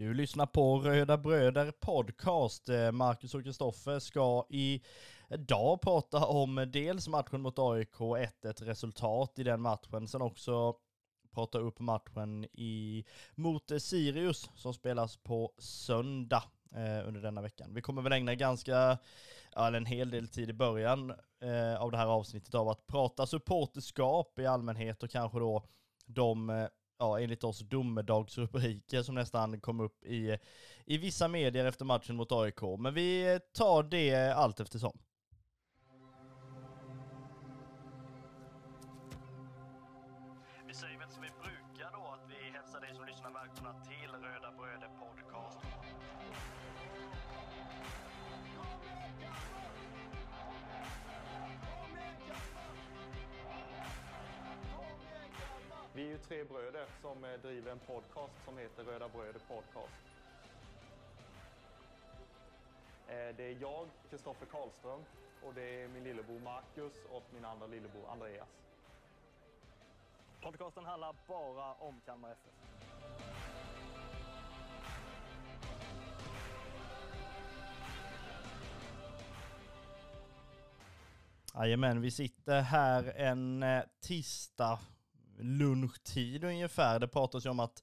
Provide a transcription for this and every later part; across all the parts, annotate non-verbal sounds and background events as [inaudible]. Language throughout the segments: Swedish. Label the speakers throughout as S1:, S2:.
S1: Du lyssnar på Röda Bröder Podcast. Eh, Marcus och Kristoffer ska idag prata om dels matchen mot AIK, 1-1 resultat i den matchen, sen också prata upp matchen i, mot Sirius som spelas på söndag eh, under denna veckan. Vi kommer väl ägna ganska, eller en hel del tid i början eh, av det här avsnittet av att prata supporterskap i allmänhet och kanske då de eh, ja, enligt oss domedagsrubriker som nästan kom upp i, i vissa medier efter matchen mot AIK. Men vi tar det allt eftersom.
S2: Tre bröder som eh, driver en podcast som heter Röda Bröder Podcast. Eh, Det är jag, Kristoffer Karlström, och det är min lillebror Marcus och min andra lillebror Andreas.
S1: Podcasten handlar bara om Kalmar FF. Jajamän, vi sitter här en eh, tisdag lunchtid ungefär. Det pratas ju om att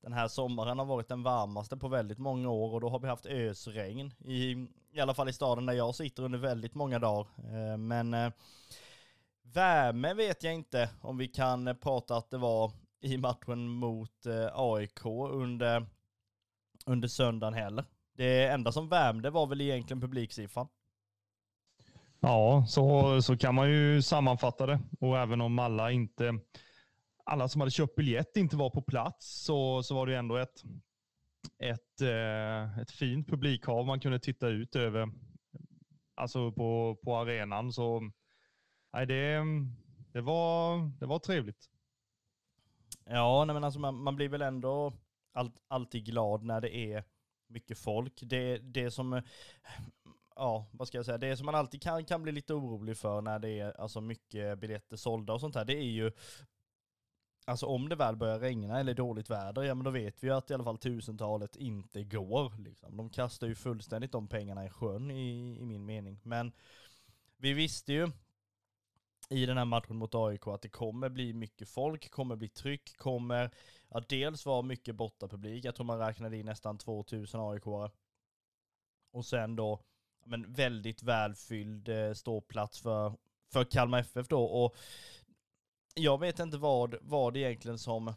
S1: den här sommaren har varit den varmaste på väldigt många år och då har vi haft ösregn i, i alla fall i staden där jag sitter under väldigt många dagar. Eh, men eh, värme vet jag inte om vi kan prata att det var i matchen mot eh, AIK under, under söndagen heller. Det enda som värmde var väl egentligen publiksiffran.
S3: Ja, så, så kan man ju sammanfatta det. Och även om alla inte alla som hade köpt biljett inte var på plats så, så var det ändå ett, ett, eh, ett fint publikhav man kunde titta ut över alltså på, på arenan. Så nej, det, det, var, det var trevligt.
S1: Ja, nej men alltså man, man blir väl ändå all, alltid glad när det är mycket folk. Det, det som, ja vad ska jag säga, det som man alltid kan, kan bli lite orolig för när det är alltså mycket biljetter sålda och sånt här, det är ju Alltså om det väl börjar regna eller dåligt väder, ja men då vet vi ju att i alla fall tusentalet inte går. Liksom. De kastar ju fullständigt de pengarna i sjön i, i min mening. Men vi visste ju i den här matchen mot AIK att det kommer bli mycket folk, kommer bli tryck, kommer ja, dels vara mycket bortapublik. Jag tror man räknade in nästan 2000 AIK-are. Och sen då men väldigt välfylld eh, ståplats för, för Kalmar FF då. Och jag vet inte vad, vad det egentligen som,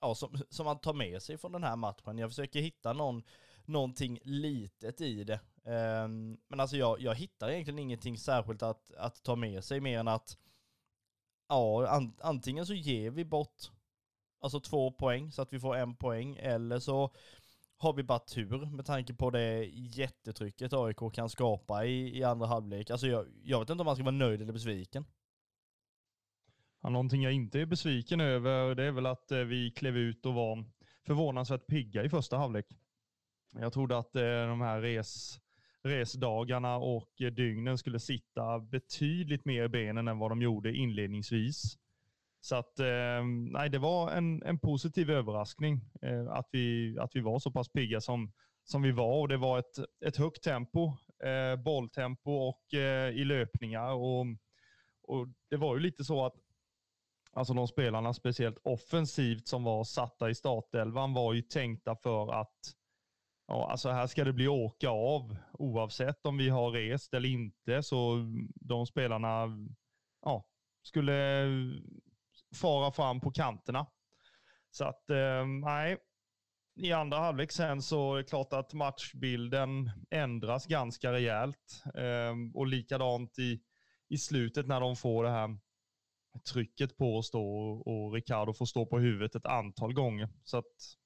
S1: ja, som, som man tar med sig från den här matchen. Jag försöker hitta någon, någonting litet i det. Um, men alltså jag, jag hittar egentligen ingenting särskilt att, att ta med sig mer än att ja, an, antingen så ger vi bort alltså två poäng så att vi får en poäng eller så har vi bara tur med tanke på det jättetrycket AIK kan skapa i, i andra halvlek. Alltså jag, jag vet inte om man ska vara nöjd eller besviken.
S3: Ja, någonting jag inte är besviken över det är väl att eh, vi klev ut och var förvånansvärt pigga i första halvlek. Jag trodde att eh, de här res, resdagarna och dygnen skulle sitta betydligt mer i benen än vad de gjorde inledningsvis. Så att, eh, nej, det var en, en positiv överraskning att, vi, att vi var så pass pigga som, som vi var. Och det var ett, ett högt tempo, bolltempo och i löpningar. Och, och Det var ju lite så att Alltså de spelarna, speciellt offensivt, som var satta i startelvan var ju tänkta för att ja, alltså här ska det bli åka av oavsett om vi har rest eller inte. Så de spelarna ja, skulle fara fram på kanterna. Så att eh, nej, i andra halvlek sen så är det klart att matchbilden ändras ganska rejält. Eh, och likadant i, i slutet när de får det här trycket på oss då och Ricardo får stå på huvudet ett antal gånger. Så att,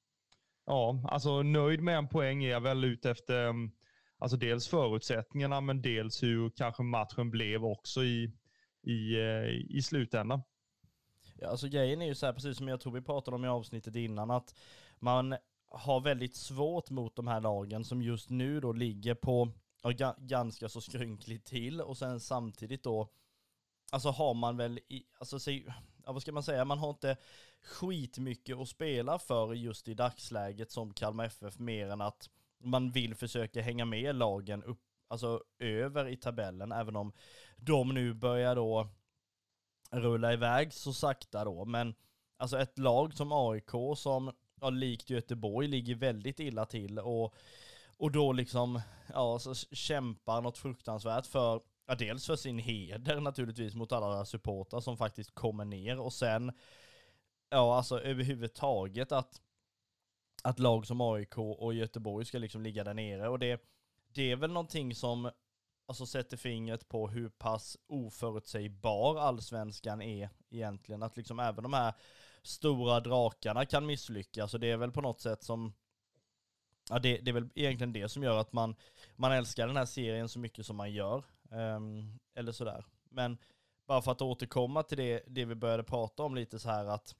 S3: ja, alltså nöjd med en poäng är jag väl ute efter mm, alltså dels förutsättningarna, men dels hur kanske matchen blev också i, i, eh, i slutändan.
S1: Ja, alltså grejen är ju så här, precis som jag tror vi pratade om i avsnittet innan, att man har väldigt svårt mot de här lagen som just nu då ligger på ja, ganska så skrynkligt till och sen samtidigt då alltså har man väl, i, alltså, ja, vad ska man säga, man har inte skitmycket att spela för just i dagsläget som Kalmar FF mer än att man vill försöka hänga med lagen upp, alltså över i tabellen, även om de nu börjar då rulla iväg så sakta då. Men alltså ett lag som AIK som, ja, likt Göteborg, ligger väldigt illa till och, och då liksom, ja, så kämpar något fruktansvärt för, ja, dels för sin heder naturligtvis mot alla supportrar som faktiskt kommer ner och sen, ja, alltså överhuvudtaget att att lag som AIK och Göteborg ska liksom ligga där nere och det, det är väl någonting som alltså sätter fingret på hur pass oförutsägbar allsvenskan är egentligen. Att liksom även de här stora drakarna kan misslyckas och det är väl på något sätt som Ja, det, det är väl egentligen det som gör att man, man älskar den här serien så mycket som man gör. Um, eller sådär. Men bara för att återkomma till det, det vi började prata om lite så här att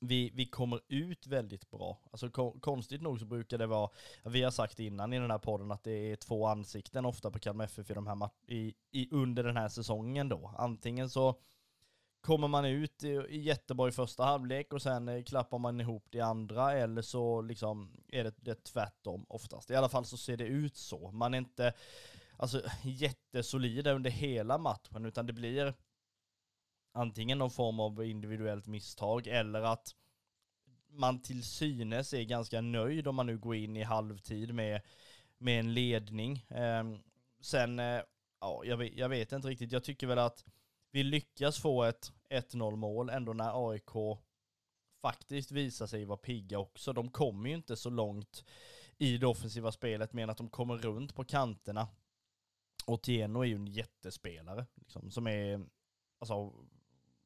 S1: vi, vi kommer ut väldigt bra. Alltså konstigt nog så brukar det vara, vi har sagt innan i den här podden att det är två ansikten ofta på Kalmar FF i de här i, i, under den här säsongen då. Antingen så kommer man ut i, i jättebra i första halvlek och sen eh, klappar man ihop det andra eller så liksom är det, det tvärtom oftast. I alla fall så ser det ut så. Man är inte alltså, jättesolida under hela matchen utan det blir antingen någon form av individuellt misstag eller att man till synes är ganska nöjd om man nu går in i halvtid med, med en ledning. Eh, sen, eh, ja, jag vet, jag vet, inte riktigt. Jag tycker väl att vi lyckas få ett 1-0 mål ändå när AIK faktiskt visar sig vara pigga också. De kommer ju inte så långt i det offensiva spelet men att de kommer runt på kanterna. Otieno är ju en jättespelare liksom, som är alltså,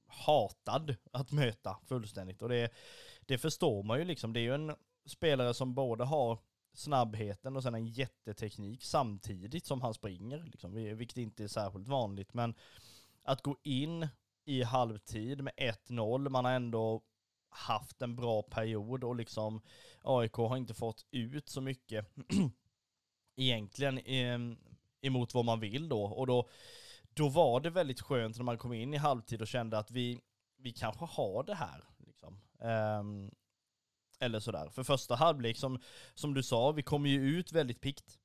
S1: hatad att möta fullständigt. Och det, det förstår man ju liksom. Det är ju en spelare som både har snabbheten och sen en jätteteknik samtidigt som han springer, liksom, vilket inte är särskilt vanligt. Men att gå in i halvtid med 1-0, man har ändå haft en bra period och liksom AIK har inte fått ut så mycket [clears throat] egentligen ehm, emot vad man vill då. Och då då var det väldigt skönt när man kom in i halvtid och kände att vi, vi kanske har det här. Liksom. Um, eller sådär. För första halvlek, som, som du sa, vi kommer ju ut väldigt pikt.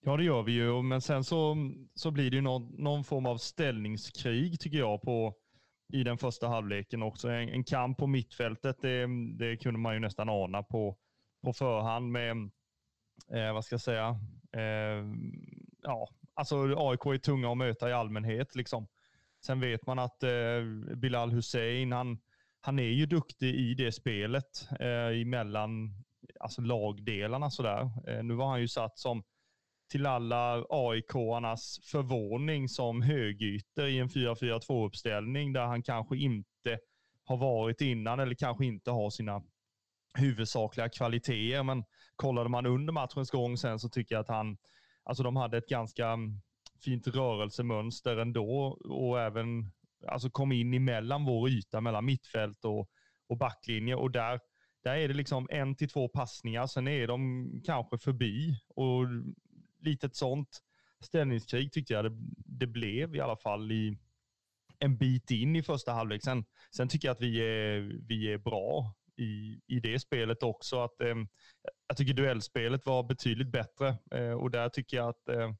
S3: Ja det gör vi ju, men sen så, så blir det ju någon, någon form av ställningskrig tycker jag på, i den första halvleken också. En, en kamp på mittfältet, det, det kunde man ju nästan ana på, på förhand med, eh, vad ska jag säga, eh, ja, Alltså AIK är tunga att möta i allmänhet. Liksom. Sen vet man att eh, Bilal Hussein, han, han är ju duktig i det spelet eh, emellan alltså lagdelarna. Sådär. Eh, nu var han ju satt som till alla AIK-arnas förvåning som högytter i en 4-4-2-uppställning där han kanske inte har varit innan eller kanske inte har sina huvudsakliga kvaliteter. Men kollade man under matchens gång sen så tycker jag att han alltså de hade ett ganska mm, fint rörelsemönster ändå och även alltså kom in emellan vår yta mellan mittfält och, och backlinje och där, där är det liksom en till två passningar, sen är de kanske förbi och lite ett sånt ställningskrig tyckte jag det, det blev i alla fall i en bit in i första halvlek. Sen, sen tycker jag att vi är, vi är bra i, i det spelet också. Att, eh, jag tycker duellspelet var betydligt bättre eh, och där tycker jag att eh,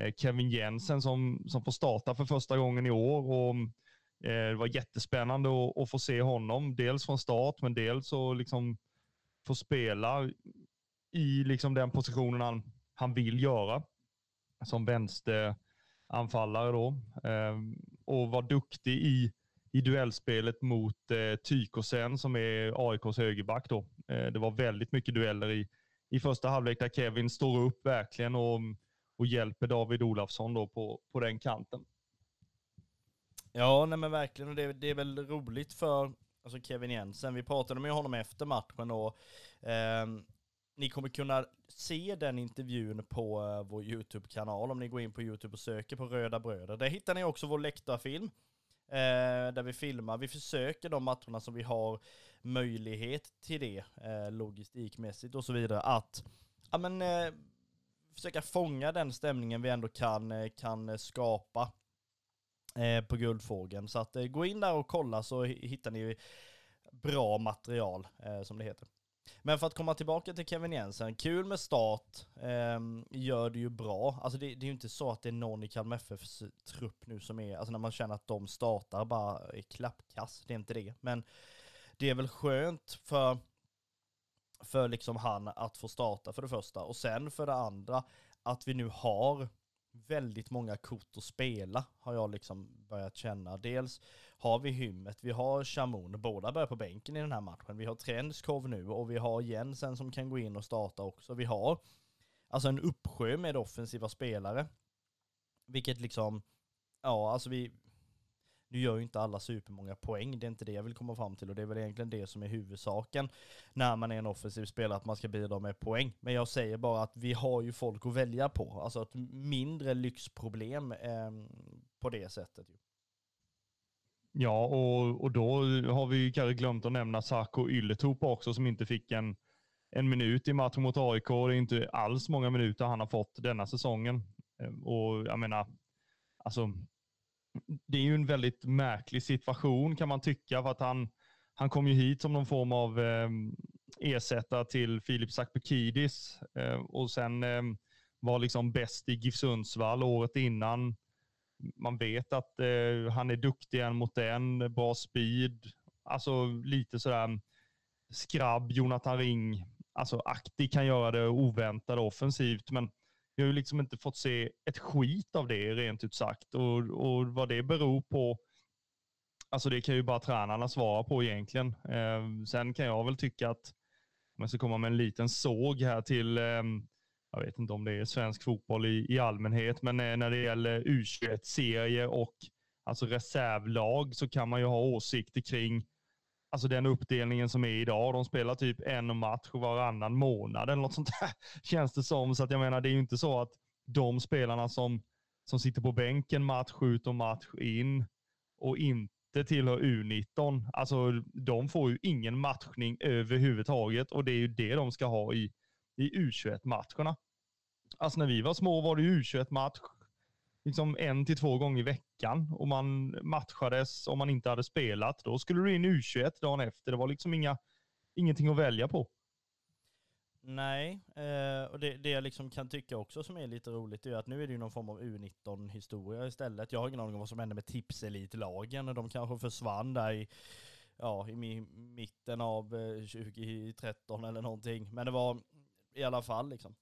S3: eh, Kevin Jensen som, som får starta för första gången i år och eh, det var jättespännande att, att, få se honom, dels från start men dels att liksom få spela i liksom den positionen han, han vill göra som vänsteranfallare då eh, och vara duktig i i duellspelet mot eh, Tykosen som är AIKs högerback. Då. Eh, det var väldigt mycket dueller i, i första halvlek där Kevin står upp verkligen och, och hjälper David Olafsson då på, på den kanten.
S1: Ja, nej men verkligen. Och det, det är väl roligt för alltså Kevin Jensen. Vi pratade med honom efter matchen och eh, ni kommer kunna se den intervjun på eh, vår YouTube-kanal om ni går in på YouTube och söker på Röda Bröder. Där hittar ni också vår läktarfilm Eh, där vi filmar. Vi försöker de matcherna som vi har möjlighet till det, eh, logistikmässigt och så vidare, att ja, men, eh, försöka fånga den stämningen vi ändå kan, eh, kan skapa eh, på Guldfågeln. Så att eh, gå in där och kolla så hittar ni bra material eh, som det heter. Men för att komma tillbaka till Kevin Jensen, kul med start, eh, gör det ju bra. Alltså det, det, är ju inte så att det är någon i Kalmar FFs trupp nu som är, alltså när man känner att de startar bara i klappkass, det är inte det. Men det är väl skönt för, för liksom han att få starta för det första. Och sen för det andra, att vi nu har väldigt många kort att spela, har jag liksom börjat känna. Dels har vi Hymmet, vi har Shamoun, båda börjar på bänken i den här matchen. Vi har Trenskov nu och vi har Jensen som kan gå in och starta också. Vi har alltså en uppsjö med offensiva spelare. Vilket liksom, ja alltså vi, nu gör ju inte alla supermånga poäng, det är inte det jag vill komma fram till och det är väl egentligen det som är huvudsaken när man är en offensiv spelare, att man ska bidra med poäng. Men jag säger bara att vi har ju folk att välja på, alltså ett mindre lyxproblem eh, på det sättet.
S3: Ja, och, och då har vi kanske glömt att nämna Sarko Ylletup också som inte fick en, en minut i matchen mot AIK. Det är inte alls många minuter han har fått denna säsongen. Ehm, och jag menar, alltså, det är ju en väldigt märklig situation kan man tycka för att han, han kom ju hit som någon form av eh, ersättare till Filip Sakpekidis eh, och sen eh, var liksom bäst i GIF Sundsvall året innan man vet att eh, han är duktig en mot en, bra speed. Alltså lite sådär mm, skrabb, Jonathan Ring, alltså aktig kan göra det oväntat offensivt, men vi har ju liksom inte fått se ett skit av det rent ut sagt och, och vad det beror på. Alltså det kan ju bara tränarna svara på egentligen. Eh, sen kan jag väl tycka att om jag ska komma med en liten såg här till eh, jag vet inte om det är svensk fotboll i, i allmänhet, men eh, när det gäller U21-serier och alltså reservlag så kan man ju ha åsikter kring alltså den uppdelningen som är idag. De spelar typ en match varannan månad eller något sånt där, [laughs] känns det som. Så att jag menar, det är ju inte så att de spelarna som, som sitter på bänken match ut och match in och inte tillhör U19, alltså de får ju ingen matchning överhuvudtaget och det är ju det de ska ha i i U21-matcherna. Alltså när vi var små var det U21-match liksom en till två gånger i veckan och man matchades om man inte hade spelat. Då skulle du in U21 dagen efter. Det var liksom inga, ingenting att välja på.
S1: Nej, eh, och det, det jag liksom kan tycka också som är lite roligt är att nu är det ju någon form av U19-historia istället. Jag har ingen aning om vad som hände med tipselitlagen. De kanske försvann där i, ja, i mitten av eh, 2013 eller någonting. Men det var i alla fall. Liksom.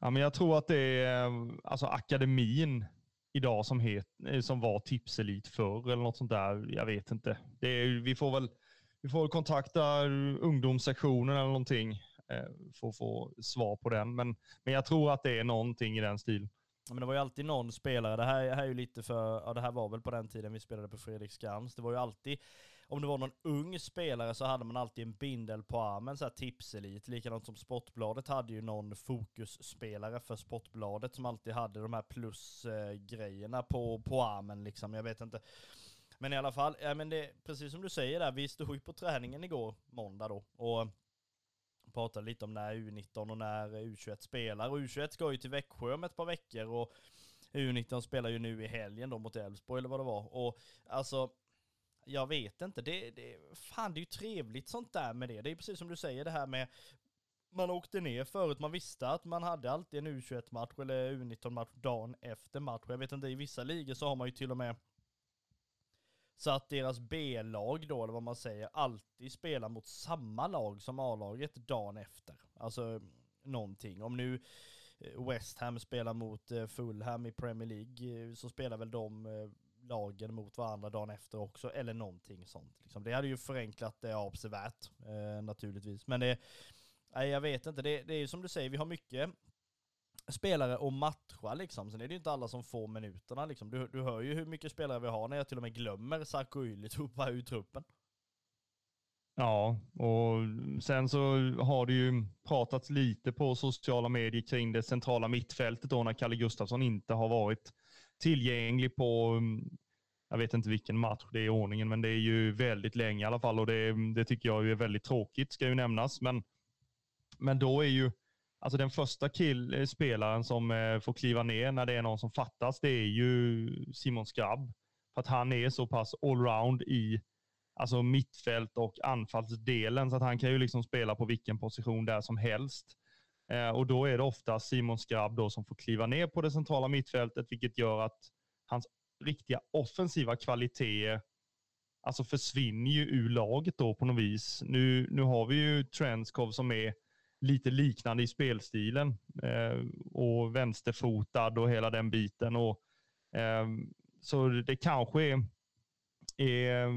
S3: Ja, men jag tror att det är eh, alltså akademin idag som, het, eh, som var tipselit förr eller något sånt där. Jag vet inte. Det är, vi får väl vi får kontakta ungdomssektionen eller någonting eh, för att få svar på den. Men, men jag tror att det är någonting i den stilen.
S1: Men det var ju alltid någon spelare, det här, här är ju lite för, ja det här var väl på den tiden vi spelade på Fredriksskans, det var ju alltid om det var någon ung spelare så hade man alltid en bindel på armen, så här tipselit. Likadant som Sportbladet hade ju någon fokusspelare för Sportbladet som alltid hade de här plusgrejerna eh, på, på armen liksom. Jag vet inte. Men i alla fall, ja, men det, precis som du säger där, vi stod ju på träningen igår, måndag då, och pratade lite om när U19 och när U21 spelar. Och U21 ska ju till Växjö om ett par veckor och U19 spelar ju nu i helgen då mot Elfsborg eller vad det var. Och alltså, jag vet inte, det, det, fan det är ju trevligt sånt där med det. Det är precis som du säger det här med man åkte ner förut, man visste att man hade alltid en U21-match eller U19-match dagen efter match. Jag vet inte, i vissa ligor så har man ju till och med så att deras B-lag då, eller vad man säger, alltid spelar mot samma lag som A-laget dagen efter. Alltså någonting. Om nu eh, West Ham spelar mot eh, Fulham i Premier League eh, så spelar väl de lagen mot varandra dagen efter också, eller någonting sånt. Liksom. Det hade ju förenklat det avsevärt eh, naturligtvis. Men det, nej, jag vet inte, det, det är ju som du säger, vi har mycket spelare och matcha liksom. Sen är det ju inte alla som får minuterna liksom. Du, du hör ju hur mycket spelare vi har när jag till och med glömmer Sarko Ylitupa ur truppen.
S3: Ja, och sen så har det ju pratats lite på sociala medier kring det centrala mittfältet då när Kalle Gustafsson inte har varit tillgänglig på, mm, jag vet inte vilken match det är i ordningen, men det är ju väldigt länge i alla fall och det, det tycker jag är väldigt tråkigt, ska ju nämnas. Men, men då är ju, alltså den första kill, eh, spelaren som eh, får kliva ner när det är någon som fattas, det är ju Simon Skrabb. För att han är så pass allround i alltså mittfält och anfallsdelen så att han kan ju liksom spela på vilken position där som helst. Eh, och då är det ofta Simon Skrabb då som får kliva ner på det centrala mittfältet, vilket gör att hans riktiga offensiva kvaliteter alltså försvinner ju ur laget då på något vis. Nu, nu har vi ju Trenskov som är lite liknande i spelstilen eh, och vänsterfotad och hela den biten. Och, eh, så det kanske är, är,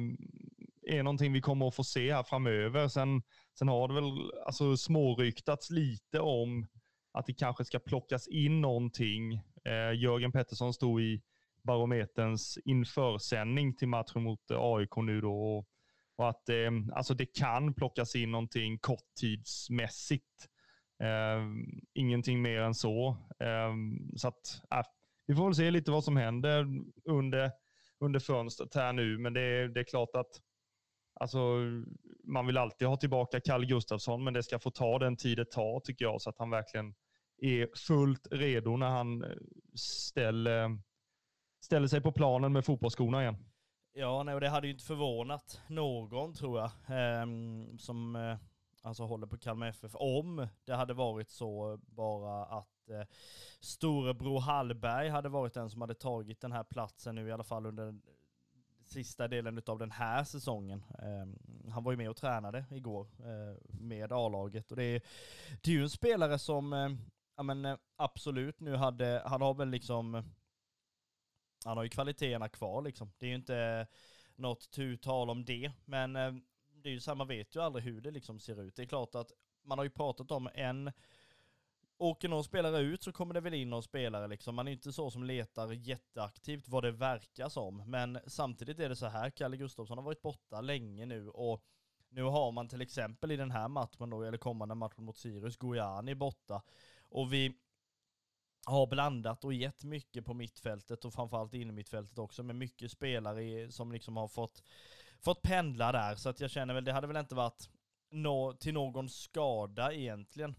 S3: är någonting vi kommer att få se här framöver. Sen, sen har det väl alltså, småryktats lite om att det kanske ska plockas in någonting. Eh, Jörgen Pettersson stod i Barometerns införsändning till matchen mot eh, AIK nu då. Och, och att eh, alltså det kan plockas in någonting korttidsmässigt. Eh, ingenting mer än så. Eh, så att, eh, vi får väl se lite vad som händer under, under fönstret här nu, men det, det är klart att alltså, man vill alltid ha tillbaka Kalle Gustafsson, men det ska få ta den tid det tar tycker jag, så att han verkligen är fullt redo när han eh, ställer, ställer sig på planen med fotbollsskorna igen.
S1: Ja, nej, och det hade ju inte förvånat någon tror jag, ehm, som eh, alltså håller på Kalmar FF, om det hade varit så bara att eh, storebror Hallberg hade varit den som hade tagit den här platsen nu i alla fall under sista delen av den här säsongen. Eh, han var ju med och tränade igår eh, med A-laget och det är, det är ju en spelare som, eh, ja men eh, absolut nu hade, han har väl liksom han har ju kvaliteterna kvar liksom. Det är ju inte något tu tal om det, men eh, det är ju så här, man vet ju aldrig hur det liksom ser ut. Det är klart att man har ju pratat om en Åker någon spelare ut så kommer det väl in någon spelare liksom. Man är inte så som letar jätteaktivt vad det verkar som. Men samtidigt är det så här, Kalle Gustafsson har varit borta länge nu och nu har man till exempel i den här matchen då, eller kommande matchen mot Sirius, Gojani borta. Och vi har blandat och gett mycket på mittfältet och framförallt in i mittfältet också med mycket spelare som liksom har fått, fått pendla där. Så att jag känner väl, det hade väl inte varit nå, till någon skada egentligen.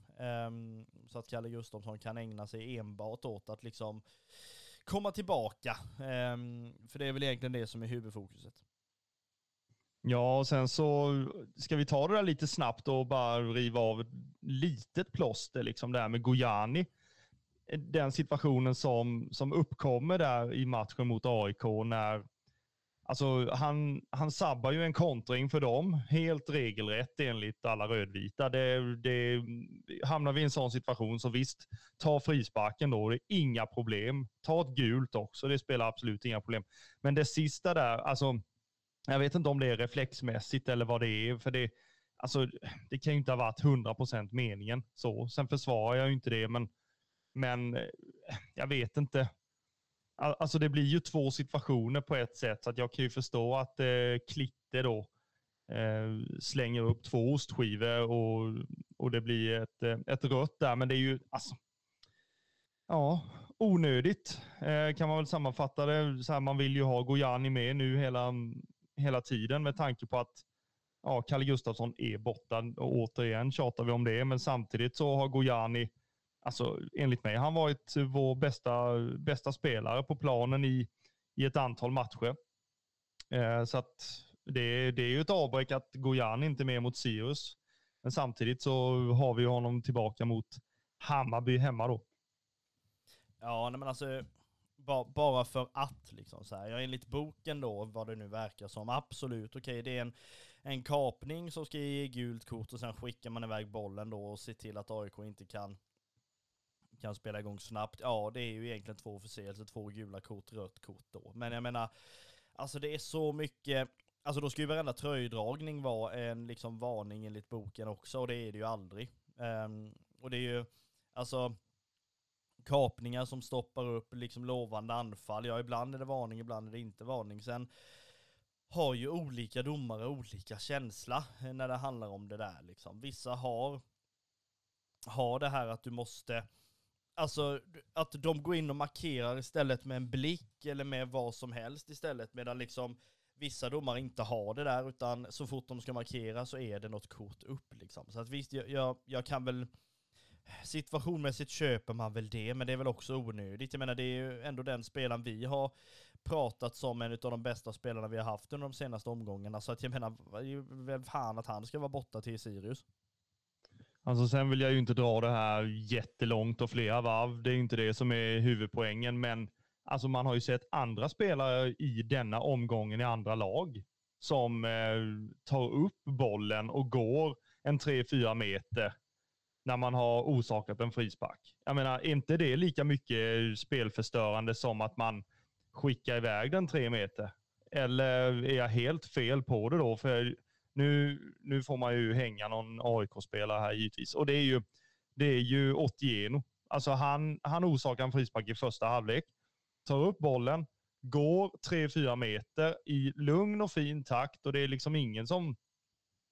S1: Um, så att Kalle Gustafsson kan ägna sig enbart åt att liksom komma tillbaka. Um, för det är väl egentligen det som är huvudfokuset.
S3: Ja, och sen så ska vi ta det där lite snabbt och bara riva av ett litet plåster, liksom det här med Gojani den situationen som, som uppkommer där i matchen mot AIK när Alltså han, han sabbar ju en kontring för dem, helt regelrätt enligt alla rödvita. Det, det, hamnar vi i en sån situation så visst, ta frisparken då, det är inga problem. Ta ett gult också, det spelar absolut inga problem. Men det sista där, alltså, jag vet inte om det är reflexmässigt eller vad det är, för det, alltså, det kan ju inte ha varit 100% meningen. Så. Sen försvarar jag ju inte det, men men eh, jag vet inte. Alltså det blir ju två situationer på ett sätt, så att jag kan ju förstå att eh, Klitte då eh, slänger upp två ostskivor och, och det blir ett, eh, ett rött där. Men det är ju alltså, ja, onödigt eh, kan man väl sammanfatta det. Så här, man vill ju ha Gojani med nu hela, hela tiden med tanke på att ja, Kalle Gustafsson är borta. Och återigen tjatar vi om det, men samtidigt så har Gojani alltså enligt mig, han varit vår bästa, bästa spelare på planen i, i ett antal matcher. Eh, så att det, det är ju ett avbräck att Gojan inte är med mot Sirius. Men samtidigt så har vi honom tillbaka mot Hammarby hemma då.
S1: Ja, men alltså bara för att liksom så här. Ja, enligt boken då, vad det nu verkar som, absolut okej, okay, det är en, en kapning som ska ge gult kort och sen skickar man iväg bollen då och ser till att AIK inte kan kan spela igång snabbt. Ja, det är ju egentligen två förseelser, två gula kort, rött kort då. Men jag menar, alltså det är så mycket, alltså då ska ju varenda tröjdragning vara en liksom varning enligt boken också, och det är det ju aldrig. Um, och det är ju, alltså, kapningar som stoppar upp liksom lovande anfall. Ja, ibland är det varning, ibland är det inte varning. Sen har ju olika domare olika känsla eh, när det handlar om det där liksom. Vissa har, har det här att du måste Alltså att de går in och markerar istället med en blick eller med vad som helst istället medan liksom vissa domare inte har det där utan så fort de ska markera så är det något kort upp liksom. Så att visst, jag, jag kan väl situationmässigt köper man väl det men det är väl också onödigt. Jag menar det är ju ändå den spelaren vi har pratat som en av de bästa spelarna vi har haft under de senaste omgångarna. Så att jag menar, vem fan att han ska vara borta till Sirius.
S3: Alltså sen vill jag ju inte dra det här jättelångt och flera varv. Det är inte det som är huvudpoängen, men alltså man har ju sett andra spelare i denna omgången i andra lag som eh, tar upp bollen och går en 3-4 meter när man har orsakat en frispark. Jag menar, är inte det lika mycket spelförstörande som att man skickar iväg den tre meter? Eller är jag helt fel på det då? För nu, nu får man ju hänga någon AIK-spelare här givetvis. Och det är ju, det är ju Otieno. Alltså han, han orsakar en frispark i första halvlek, tar upp bollen, går 3-4 meter i lugn och fin takt och det är liksom ingen som,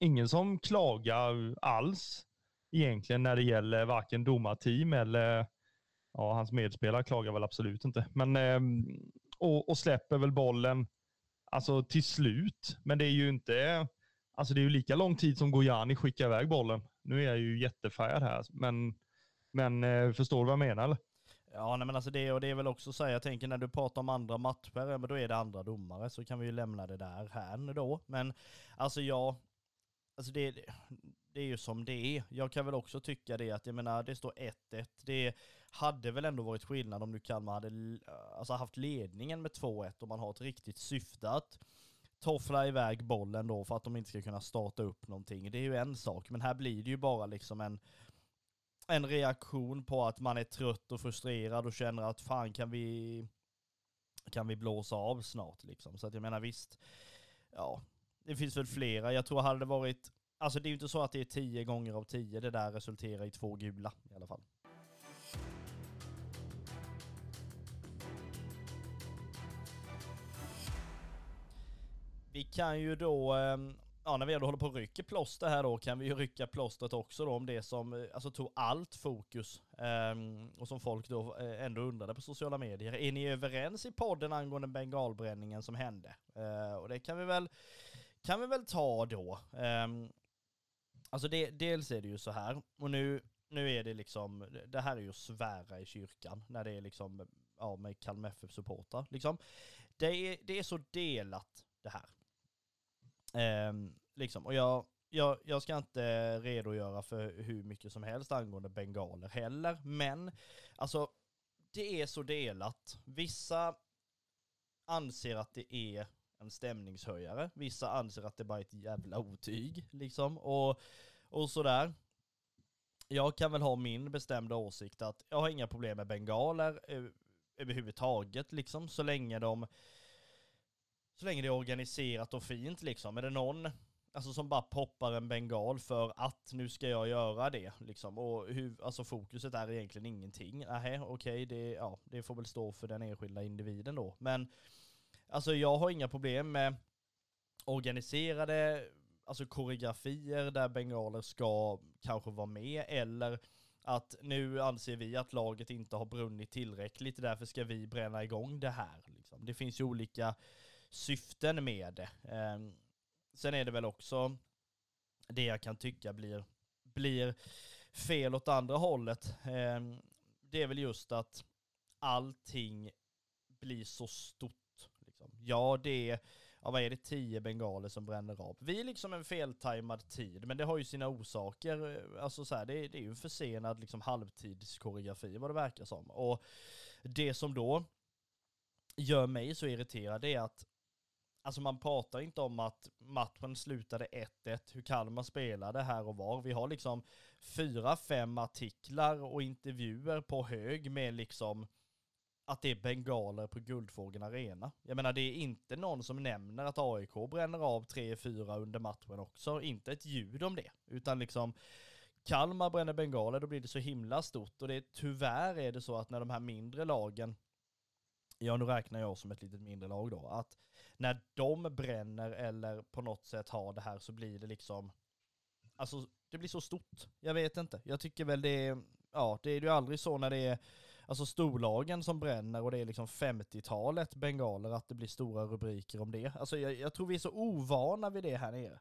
S3: ingen som klagar alls egentligen när det gäller varken domarteam eller ja, hans medspelare klagar väl absolut inte. Men, ehm, och, och släpper väl bollen alltså till slut. Men det är ju inte, alltså det är ju lika lång tid som Gojani skickar iväg bollen. Nu är jag ju jättefärgad här, men, men eh, förstår du vad jag menar eller?
S1: Ja, nej, men alltså det, och det är väl också så här, jag tänker när du pratar om andra matcher, men då är det andra domare, så kan vi ju lämna det där här då. Men alltså ja, alltså det, det är ju som det är. Jag kan väl också tycka det att, jag menar, det står 1-1. Det hade väl ändå varit skillnad om nu Kalmar hade eh, alltså, haft ledningen med 2-1 och man har ett riktigt syfte att toffla iväg bollen då för att de inte ska kunna starta upp någonting. Det är ju en sak, men här blir det ju bara liksom en, en reaktion på att man är trött och frustrerad och känner att fan kan vi, kan vi blåsa av snart liksom. Så att jag menar visst, ja, det finns väl flera. Jag tror hade det varit Alltså det är ju inte så att det är tio gånger av tio det där resulterar i två gula i alla fall. Vi kan ju då, ehm, ja när vi ändå håller på att rycka plåster här då, kan vi ju rycka plåstret också då om det som eh, alltså, tog allt fokus ehm, och som folk då eh, ändå undrade på sociala medier. Är ni överens i podden angående bengalbränningen som hände? Eh, och det kan vi väl, kan vi väl ta då. Ehm, alltså det, dels är det ju så här, och nu, nu är det liksom, det här är ju att svära i kyrkan när det är liksom, ja med Kalmar FF-supportrar liksom. Det är, det är så delat det här. Eh, liksom, och jag, jag, jag ska inte redogöra för hur mycket som helst angående bengaler heller, men alltså det är så delat. Vissa anser att det är en stämningshöjare. Vissa anser att det bara är ett jävla otyg, liksom. Och, och sådär. Jag kan väl ha min bestämda åsikt att jag har inga problem med bengaler eh, överhuvudtaget, liksom, så länge de så länge det är organiserat och fint liksom. Är det någon alltså, som bara poppar en bengal för att nu ska jag göra det liksom. Och hur, alltså fokuset är egentligen ingenting. Nähä, okej, okay, det, ja, det får väl stå för den enskilda individen då. Men Alltså jag har inga problem med organiserade alltså koreografier där bengaler ska kanske vara med eller att nu anser vi att laget inte har brunnit tillräckligt, därför ska vi bränna igång det här. Liksom. Det finns ju olika syften med det. Eh, sen är det väl också det jag kan tycka blir, blir fel åt andra hållet. Eh, det är väl just att allting blir så stort Liksom. Ja, det är, ja, vad är det, tio bengaler som bränner av. Vi är liksom en feltajmad tid, men det har ju sina orsaker. Alltså så här, det, det är ju en försenad liksom halvtidskoreografi vad det verkar som. Och det som då gör mig så irriterad är att Alltså man pratar inte om att matchen slutade 1-1, hur Kalmar spelade här och var. Vi har liksom fyra, fem artiklar och intervjuer på hög med liksom att det är bengaler på Guldfågeln Arena. Jag menar det är inte någon som nämner att AIK bränner av 3-4 under matchen också. Inte ett ljud om det. Utan liksom Kalmar bränner bengaler, då blir det så himla stort. Och det tyvärr är det så att när de här mindre lagen, ja nu räknar jag som ett litet mindre lag då, att när de bränner eller på något sätt har det här så blir det liksom, alltså det blir så stort. Jag vet inte. Jag tycker väl det är, ja det är ju aldrig så när det är alltså storlagen som bränner och det är liksom 50-talet bengaler, att det blir stora rubriker om det. Alltså jag, jag tror vi är så ovana vid det här nere.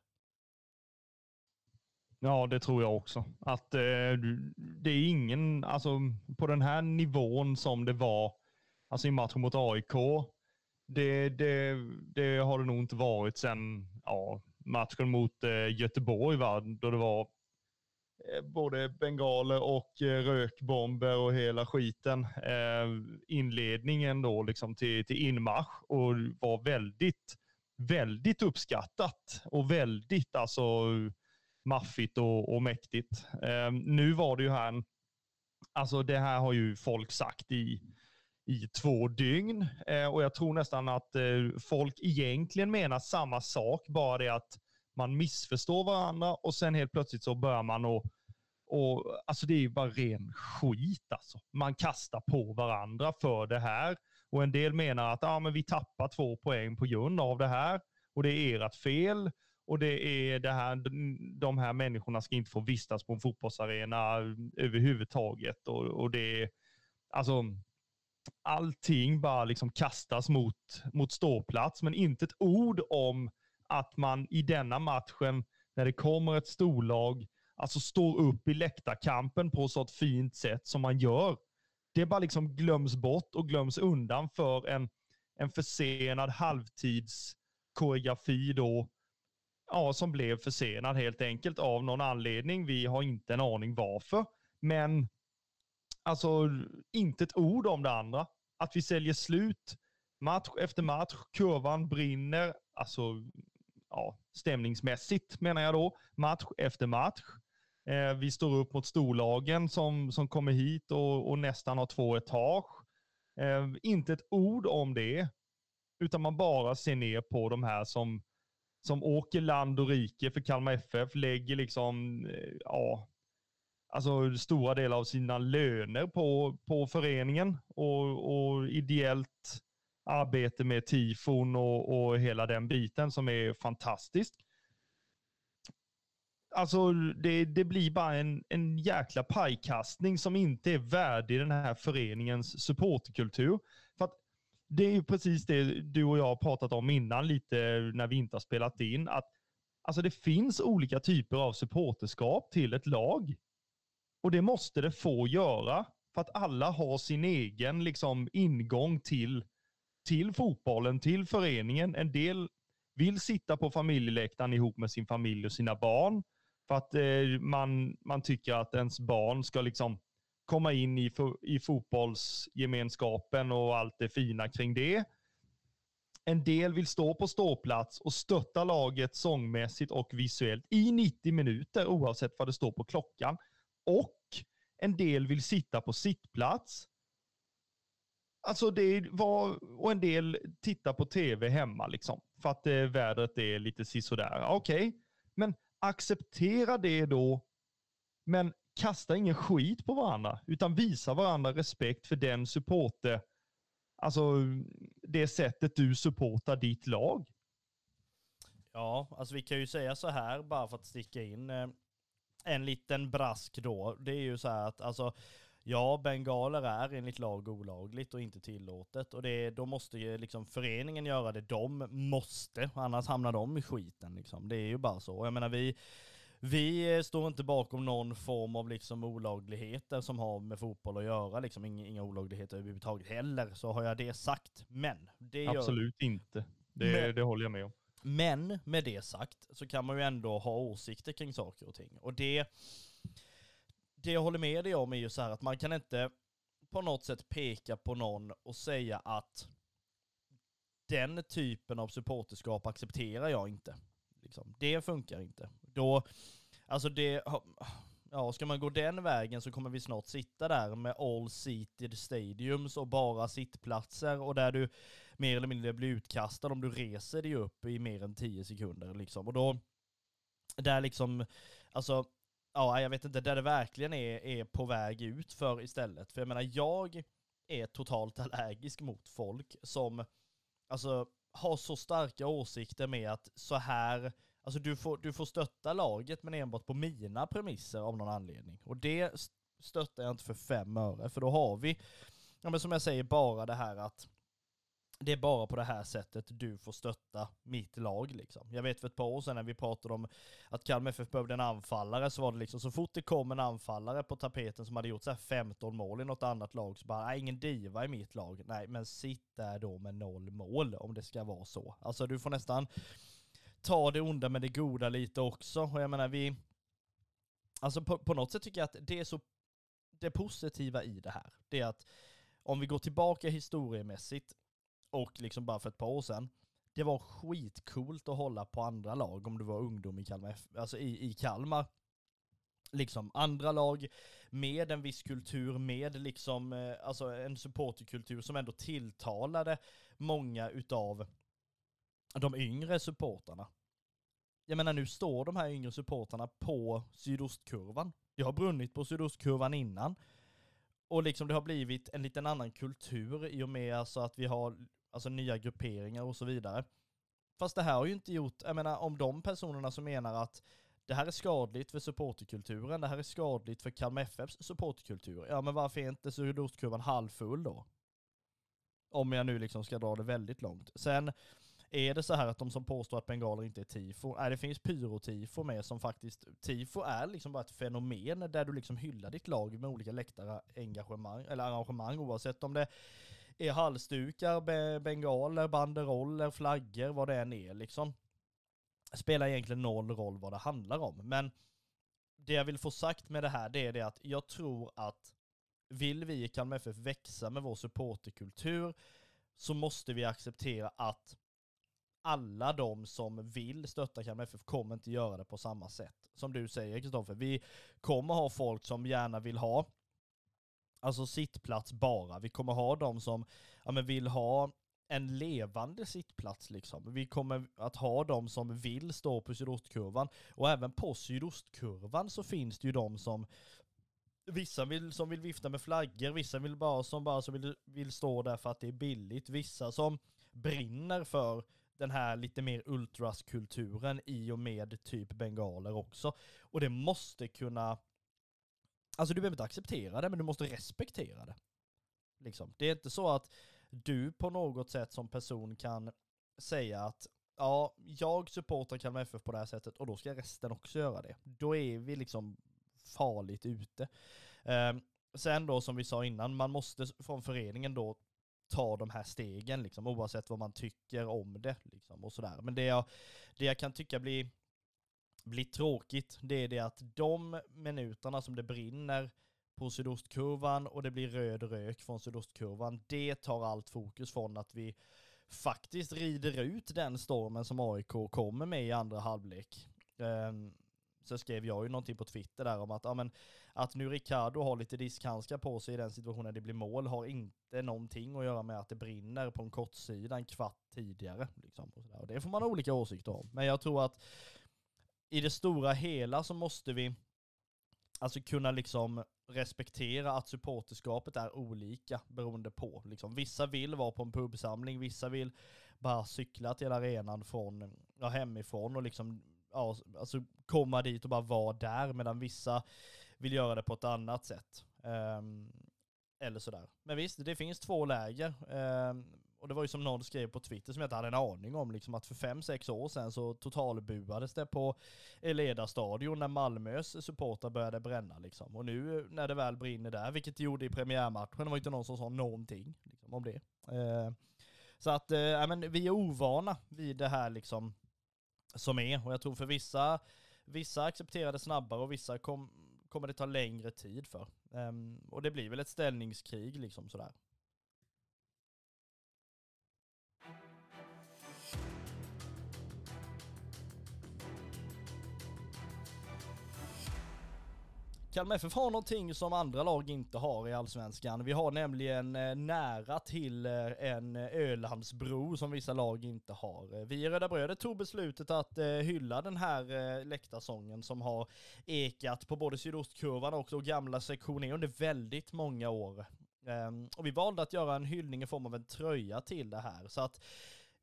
S3: Ja, det tror jag också. Att eh, det är ingen, alltså på den här nivån som det var alltså i matchen mot AIK, det, det, det har det nog inte varit sen ja, matchen mot eh, Göteborg, va? då det var eh, både bengaler och eh, rökbomber och hela skiten. Eh, inledningen då liksom till, till inmarsch och var väldigt, väldigt uppskattat och väldigt alltså maffigt och, och mäktigt. Nu var det ju här, alltså det här har ju folk sagt i i två dygn. Eh, och jag tror nästan att eh, folk egentligen menar samma sak, bara det att man missförstår varandra och sen helt plötsligt så börjar man och, och alltså det är ju bara ren skit alltså. Man kastar på varandra för det här och en del menar att ah, men vi tappar två poäng på grund av det här och det är ert fel och det är det här, de här människorna ska inte få vistas på en fotbollsarena överhuvudtaget och, och det är, alltså allting bara liksom kastas mot, mot ståplats, men inte ett ord om att man i denna matchen, när det kommer ett storlag, alltså står upp i läktarkampen på så ett fint sätt som man gör. Det bara liksom glöms bort och glöms undan för en, en försenad halvtidskoreografi då, ja, som blev försenad helt enkelt av någon anledning. Vi har inte en aning varför, men Alltså inte ett ord om det andra. Att vi säljer slut match efter match. Kurvan brinner. Alltså, ja, stämningsmässigt menar jag då. Match efter match. Eh, vi står upp mot storlagen som, som kommer hit och, och nästan har två etage. Eh, inte ett ord om det, utan man bara ser ner på de här som, som åker land och rike för Kalmar FF, lägger liksom, eh, ja, alltså stora delar av sina löner på, på föreningen och, och ideellt arbete med tifon och, och hela den biten som är fantastiskt. Alltså det, det blir bara en, en jäkla pajkastning som inte är värdig den här föreningens supporterkultur. För att det är ju precis det du och jag har pratat om innan lite när vi inte har spelat in. Att alltså det finns olika typer av supporterskap till ett lag. Och det måste det få göra. För att alla har sin egen liksom, ingång till, till fotbollen, till föreningen. En del vill sitta på familjeläktaren ihop med sin familj och sina barn. För att eh, man, man tycker att ens barn ska liksom komma in i, i fotbollsgemenskapen och allt det fina kring det. En del vill stå på ståplats och stötta laget sångmässigt och visuellt i 90 minuter oavsett vad det står på klockan. Och en del vill sitta på sittplats. Alltså det var, och en del tittar på tv hemma liksom. För att eh, vädret är lite sisådär. Okej, okay. men acceptera det då. Men kasta ingen skit på varandra. Utan visa varandra respekt för den supporter, alltså det sättet du supportar ditt lag.
S1: Ja, alltså vi kan ju säga så här bara för att sticka in. Eh, en liten brask då, det är ju så här att alltså, ja, bengaler är enligt lag olagligt och inte tillåtet. Och det, då måste ju liksom föreningen göra det de måste, annars hamnar de i skiten liksom. Det är ju bara så. Jag menar vi, vi står inte bakom någon form av liksom olagligheter som har med fotboll att göra, liksom inga, inga olagligheter överhuvudtaget heller, så har jag det sagt. Men det
S3: Absolut
S1: gör...
S3: inte. Det, men, det håller jag med om.
S1: Men med det sagt så kan man ju ändå ha åsikter kring saker och ting. Och det, det jag håller med dig om är ju så här att man kan inte på något sätt peka på någon och säga att den typen av supporterskap accepterar jag inte. Liksom. Det funkar inte. Då, alltså det, ja, ska man gå den vägen så kommer vi snart sitta där med all seated stadiums och bara sittplatser och där du mer eller mindre blir utkastad om du reser dig upp i mer än 10 sekunder liksom. Och då, där liksom, alltså, ja jag vet inte, där det verkligen är, är på väg ut för istället. För jag menar, jag är totalt allergisk mot folk som, alltså, har så starka åsikter med att så här Alltså du får, du får stötta laget men enbart på mina premisser av någon anledning. Och det stöttar jag inte för fem öre, för då har vi, ja men som jag säger, bara det här att det är bara på det här sättet du får stötta mitt lag liksom. Jag vet för ett par år sedan när vi pratade om att Kalmar FF behövde en anfallare så var det liksom så fort det kom en anfallare på tapeten som hade gjort så här 15 mål i något annat lag så bara, nej ingen diva i mitt lag. Nej men sitt där då med noll mål om det ska vara så. Alltså du får nästan ta det onda med det goda lite också. Och jag menar vi, alltså på, på något sätt tycker jag att det är så, det positiva i det här, det är att om vi går tillbaka historiemässigt och liksom bara för ett par år sedan, det var skitcoolt att hålla på andra lag om du var ungdom i Kalmar, alltså i, i Kalmar. Liksom andra lag med en viss kultur, med liksom, eh, alltså en supporterkultur som ändå tilltalade många utav de yngre supportarna. Jag menar nu står de här yngre supportarna på sydostkurvan. Det har brunnit på sydostkurvan innan. Och liksom det har blivit en liten annan kultur i och med alltså att vi har alltså nya grupperingar och så vidare. Fast det här har ju inte gjort, jag menar om de personerna som menar att det här är skadligt för supporterkulturen, det här är skadligt för Kalmar FFs supporterkultur. Ja men varför är inte sydostkurvan halvfull då? Om jag nu liksom ska dra det väldigt långt. Sen är det så här att de som påstår att bengaler inte är tifo, nej det finns pyrotifo med som faktiskt, tifo är liksom bara ett fenomen där du liksom hyllar ditt lag med olika läktare engagemang, eller arrangemang oavsett om det är halsdukar, bengaler, banderoller, flaggor, vad det än är liksom. Spelar egentligen noll roll vad det handlar om. Men det jag vill få sagt med det här, det är det att jag tror att vill vi i Kalmar FF växa med vår supporterkultur så måste vi acceptera att alla de som vill stötta Kalmar FF kommer inte göra det på samma sätt. Som du säger Kristoffer, vi kommer ha folk som gärna vill ha alltså sittplats bara. Vi kommer ha de som ja, men vill ha en levande sittplats liksom. Vi kommer att ha de som vill stå på sydostkurvan och även på sydostkurvan så finns det ju de som Vissa vill, som vill vifta med flaggor, vissa vill bara, som bara som vill, vill stå där för att det är billigt, vissa som brinner för den här lite mer ultraskulturen i och med typ bengaler också. Och det måste kunna Alltså du behöver inte acceptera det, men du måste respektera det. Liksom. Det är inte så att du på något sätt som person kan säga att ja, jag supportar Kalmar FF på det här sättet och då ska resten också göra det. Då är vi liksom farligt ute. Eh, sen då som vi sa innan, man måste från föreningen då ta de här stegen liksom, oavsett vad man tycker om det liksom, och sådär. Men det jag, det jag kan tycka blir blir tråkigt, det är det att de minuterna som det brinner på sydostkurvan och det blir röd rök från sydostkurvan, det tar allt fokus från att vi faktiskt rider ut den stormen som AIK kommer med i andra halvlek. Um, så skrev jag ju någonting på Twitter där om att, ja, men, att nu Ricardo har lite diskhandskar på sig i den situationen det blir mål har inte någonting att göra med att det brinner på en kortsida en kvart tidigare. Liksom, och, och det får man ha olika åsikter om. Men jag tror att i det stora hela så måste vi alltså kunna liksom respektera att supporterskapet är olika beroende på. Liksom, vissa vill vara på en pubsamling, vissa vill bara cykla till arenan från, ja, hemifrån och liksom ja, alltså komma dit och bara vara där medan vissa vill göra det på ett annat sätt. Um, eller sådär. Men visst, det finns två läger. Um, och det var ju som någon skrev på Twitter som jag inte hade en aning om, liksom att för fem sex år sedan så totalbuades det på Eleda stadion när Malmös supportrar började bränna liksom. Och nu när det väl brinner där, vilket det gjorde i premiärmatchen, det var inte någon som sa någonting liksom, om det. Ehm, så att, eh, ja men vi är ovana vid det här liksom som är, och jag tror för vissa, vissa accepterade snabbare och vissa kom, kommer det ta längre tid för. Um, och det blir väl ett ställningskrig liksom sådär. Kalmar FF har någonting som andra lag inte har i Allsvenskan. Vi har nämligen eh, nära till eh, en eh, Ölandsbro som vissa lag inte har. Vi i Röda Brödet tog beslutet att hylla den här läktarsången som har ekat på både sydostkurvan och också gamla sektioner under väldigt många år. Ehm, och vi valde att göra en hyllning i form av en tröja till det här. Så att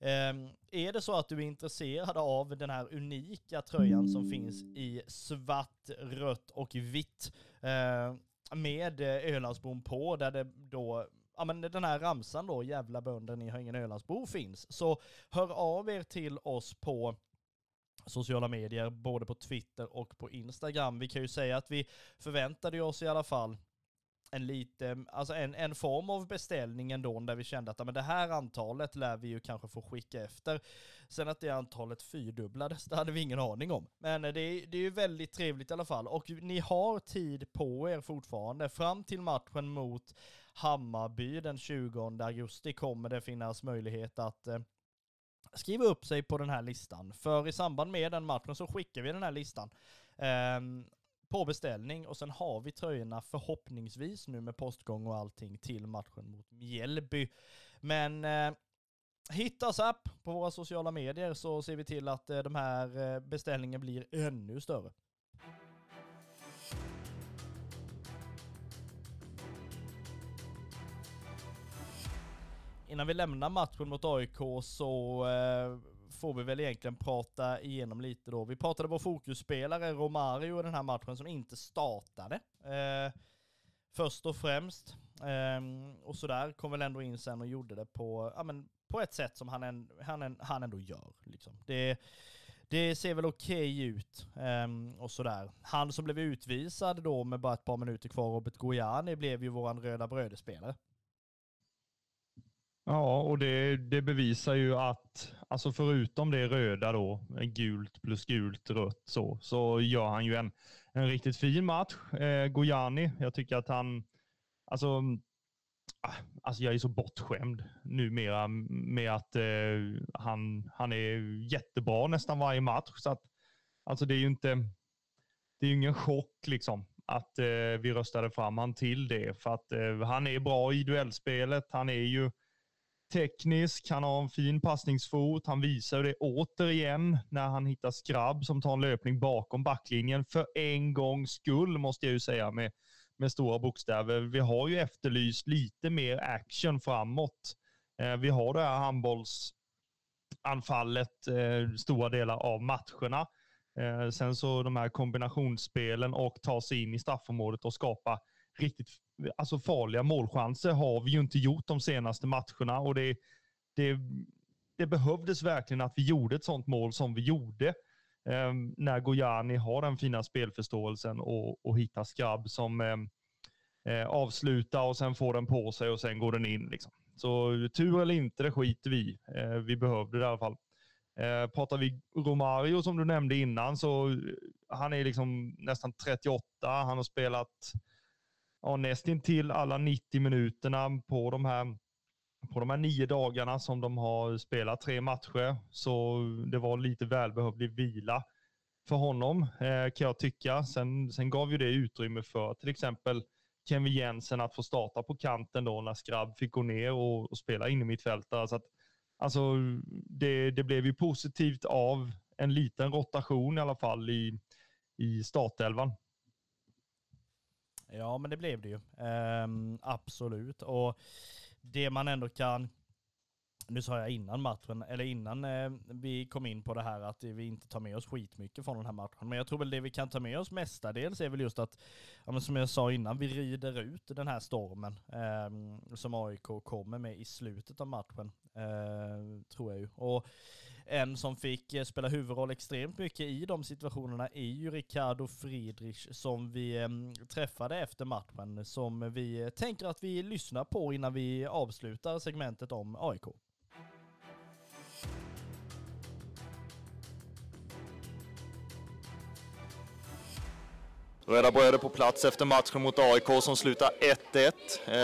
S1: Ehm, är det så att du är intresserad av den här unika tröjan som finns i svart, rött och vitt ehm, med eh, Ölandsbron på, där det då ja men den här ramsan då, jävla bönder, ni har ingen Ölandsbro finns. Så hör av er till oss på sociala medier, både på Twitter och på Instagram. Vi kan ju säga att vi förväntade oss i alla fall en lite, alltså en, en form av beställning ändå där vi kände att men det här antalet lär vi ju kanske få skicka efter. Sen att det antalet fyrdubblades, det hade vi ingen aning om. Men det, det är ju väldigt trevligt i alla fall. Och ni har tid på er fortfarande. Fram till matchen mot Hammarby den 20 augusti kommer det finnas möjlighet att eh, skriva upp sig på den här listan. För i samband med den matchen så skickar vi den här listan. Um, på beställning och sen har vi tröjorna förhoppningsvis nu med postgång och allting till matchen mot Mjällby. Men eh, hitta oss app på våra sociala medier så ser vi till att eh, de här eh, beställningen blir ännu större. Innan vi lämnar matchen mot AIK så eh, får vi väl egentligen prata igenom lite då. Vi pratade vår fokusspelare Romario i den här matchen som inte startade. Eh, först och främst. Eh, och sådär, kom väl ändå in sen och gjorde det på, ja, men på ett sätt som han, en, han, han ändå gör. Liksom. Det, det ser väl okej okay ut um, och sådär. Han som blev utvisad då med bara ett par minuter kvar, Robert Gojani, blev ju våran röda brödespelare.
S3: Ja, och det, det, bevisar ju att, alltså förutom det röda då, gult plus gult, rött så, så gör han ju en, en riktigt fin match. Eh, Gojani, jag tycker att han, alltså, ah, alltså jag är så bortskämd numera med att eh, han, han är jättebra nästan varje match. Så att, alltså det är ju inte, det är ju ingen chock liksom att eh, vi röstade fram han till det. För att eh, han är bra i duellspelet. Han är ju teknisk, han har en fin passningsfot. Han visar det återigen när han hittar Skrabb som tar en löpning bakom backlinjen. För en gångs skull måste jag ju säga med, med stora bokstäver. Vi har ju efterlyst lite mer action framåt. Eh, vi har det här handbollsanfallet eh, stora delar av matcherna. Eh, sen så de här kombinationsspelen och ta sig in i straffområdet och skapa riktigt alltså farliga målchanser har vi ju inte gjort de senaste matcherna och det, det, det behövdes verkligen att vi gjorde ett sånt mål som vi gjorde. Eh, när Gojani har den fina spelförståelsen och, och hittar Skrabb som ehm, eh, avslutar och sen får den på sig och sen går den in. Liksom. Så tur eller inte, det skiter vi eh, Vi behövde det i alla fall. Eh, pratar vi Romario som du nämnde innan så eh, han är liksom nästan 38. Han har spelat ja, nästintill alla 90 minuterna på de här på de här nio dagarna som de har spelat tre matcher. Så det var lite välbehövlig vila för honom eh, kan jag tycka. Sen, sen gav ju det utrymme för till exempel Kevin Jensen att få starta på kanten då när Skrabb fick gå ner och, och spela in i mittfältare. Så att, alltså, det, det blev ju positivt av en liten rotation i alla fall i, i startelvan.
S1: Ja, men det blev det ju. Ehm, absolut. Och det man ändå kan, nu sa jag innan matchen, eller innan eh, vi kom in på det här att vi inte tar med oss skitmycket från den här matchen. Men jag tror väl det vi kan ta med oss mestadels är väl just att, ja, men som jag sa innan, vi rider ut den här stormen eh, som AIK kommer med i slutet av matchen. Eh, tror jag ju. Och en som fick eh, spela huvudroll extremt mycket i de situationerna är ju Ricardo Friedrich som vi ehm, träffade efter matchen, som vi eh, tänker att vi lyssnar på innan vi avslutar segmentet om AIK.
S2: Röda bröder på plats efter matchen mot AIK som slutar 1-1.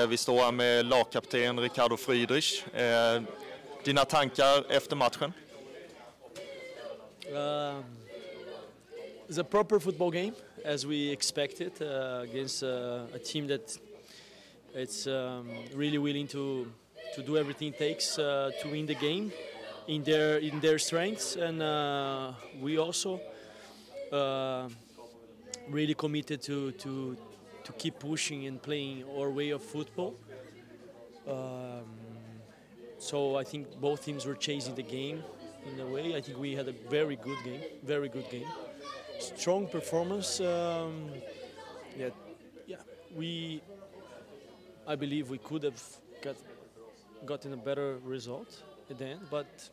S2: Eh, vi står här med lagkapten Ricardo Friedrich. Dina tankar efter matchen?
S4: Um, it's a proper football game, as we expected, uh, against uh, a team that it's um, really willing to to do everything it takes uh, to win the game in their in their strengths, and uh, we also uh, really committed to to to keep pushing and playing our way of football. Um, so I think both teams were chasing the game in a way. I think we had a very good game, very good game. Strong performance. Um, yeah, yeah. We, I believe we could have got gotten a better result at the end, but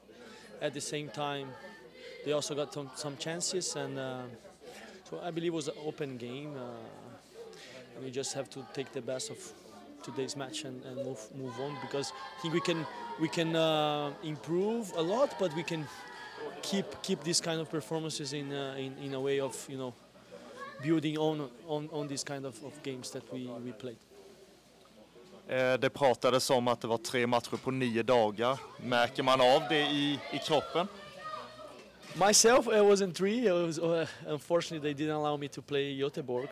S4: at the same time, they also got some, some chances, and uh, so I believe it was an open game. Uh, we just have to take the best of today's match and, and move move on because I think we can we can uh, improve a lot, but we can keep keep these kind of performances in uh, in, in a way of you know building on on, on these kind of, of games that we, we played.
S2: Eh, Det pratades om att det var tre matcher på nio dagar. Märker man av det i, i kroppen?
S4: Myself, I was in three. I was, uh, unfortunately, they didn't allow me to play Göteborg.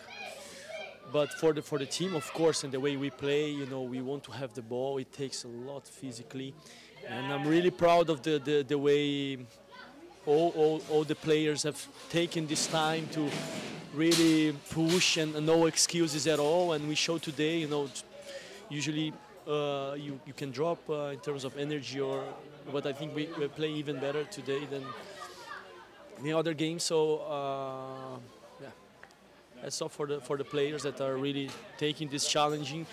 S4: But for the for the team, of course, and the way we play, you know, we want to have the ball. It takes a lot physically, and I'm really proud of the the, the way all, all all the players have taken this time to really push and no excuses at all. And we show today, you know, usually uh, you you can drop uh, in terms of energy or, but I think we, we play even better today than the other games. So uh, that's all for the for the players that are really taking this challenging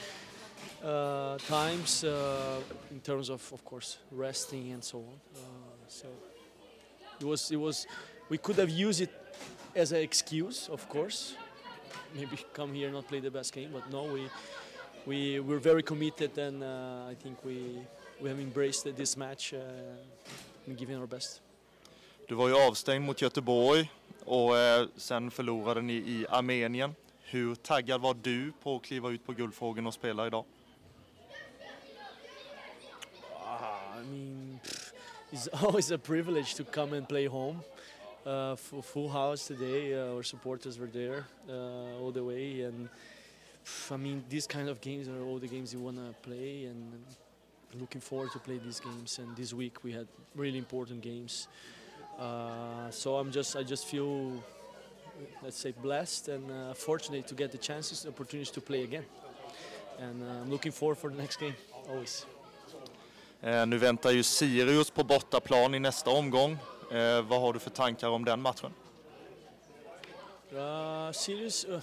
S4: uh, times uh, in terms of, of course, resting and so on. Uh, so it was it was we could have used it as an excuse, of course. [laughs] Maybe come here not play the best game, but no, we we we're very committed, and uh, I think we we have embraced this match uh, and given our best.
S2: Du var ju avstängd mot Göteborg och eh, sen förlorade ni i Armenien. Hur taggad var du på att kliva ut på Guldfågeln och spela idag?
S4: Ah, I mean, pff, [laughs] it's always a privilege to come and play home. Uh, full, house today. Uh, our supporters were there uh, all the way, and pff, I mean, these kind of games are all the games you want to play, and looking forward to play these games. And this week we had really important games. Uh, so I'm just, I just feel, let's say, blessed and uh, fortunate to get the chances, the opportunities to play again. And uh, I'm looking forward for the next game, always.
S2: Eh, nu väntar ju Sirius på bortaplan i nästa omgång. Eh, vad har du för tankar om den matchen?
S4: Uh, serious. Uh,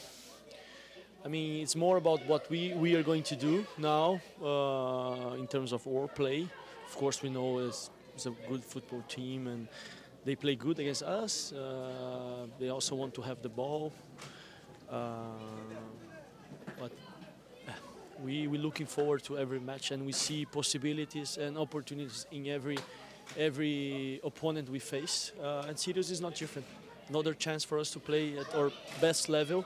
S4: I mean, it's more about what we, we are going to do now uh, in terms of our play. Of course, we know it's, it's a good football team and they play good against us. Uh, they also want to have the ball. Uh, but we we're looking forward to every match and we see possibilities and opportunities in every every opponent we face. Uh, and Sirius is not different. Another chance for us to play at our best level.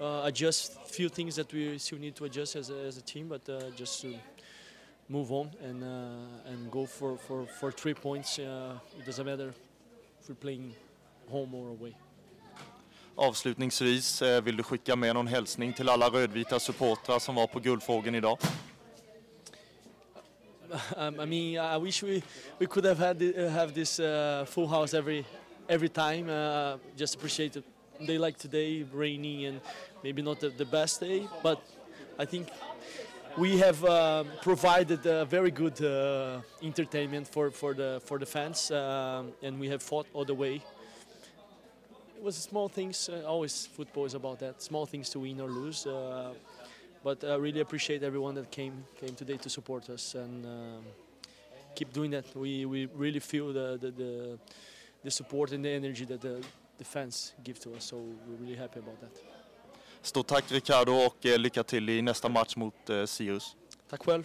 S4: Uh, adjust few things that we still need to adjust as a, as a team, but uh, just to move on and uh, and go for, for, for three points. Uh, it doesn't matter if we're playing home or away.
S2: Avslutningsvis, eh, vill du skicka med någon hälsning till alla rödvita supportrar som var på Guldfågeln idag? [laughs]
S4: um, I mean, I wish we, we could have had the, uh, have this uh, full house every every time. Uh, just appreciate it. Day like today, rainy and maybe not the, the best day, but I think we have um, provided a very good uh, entertainment for, for the for the fans, um, and we have fought all the way. It was small things. Uh, always football is about that. Small things to win or lose. Uh, but I really appreciate everyone that came came today to support us and um, keep doing that. We, we really feel the, the, the, the support and the energy that the, the fans give to us. So we're really happy about that.
S2: Stort tack Ricardo och eh, lycka till i nästa match mot eh, Sirius.
S4: Tack själv.